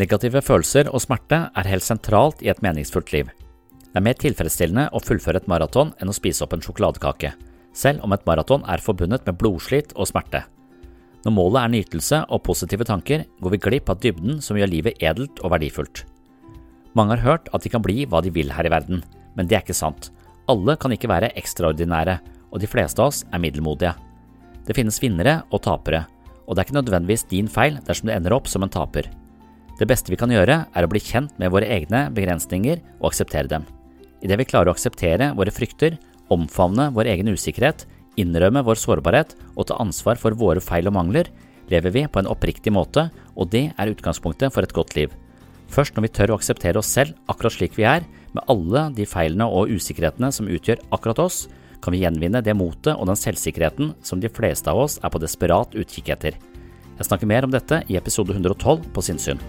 Negative følelser og smerte er helt sentralt i et meningsfullt liv. Det er mer tilfredsstillende å fullføre et maraton enn å spise opp en sjokoladekake, selv om et maraton er forbundet med blodslit og smerte. Når målet er nytelse og positive tanker, går vi glipp av dybden som gjør livet edelt og verdifullt. Mange har hørt at de kan bli hva de vil her i verden, men det er ikke sant. Alle kan ikke være ekstraordinære, og de fleste av oss er middelmodige. Det finnes vinnere og tapere, og det er ikke nødvendigvis din feil dersom du ender opp som en taper. Det beste vi kan gjøre, er å bli kjent med våre egne begrensninger og akseptere dem. Idet vi klarer å akseptere våre frykter, omfavne vår egen usikkerhet, innrømme vår sårbarhet og ta ansvar for våre feil og mangler, lever vi på en oppriktig måte, og det er utgangspunktet for et godt liv. Først når vi tør å akseptere oss selv akkurat slik vi er, med alle de feilene og usikkerhetene som utgjør akkurat oss, kan vi gjenvinne det motet og den selvsikkerheten som de fleste av oss er på desperat utkikk etter. Jeg snakker mer om dette i episode 112 på Sinnsyn.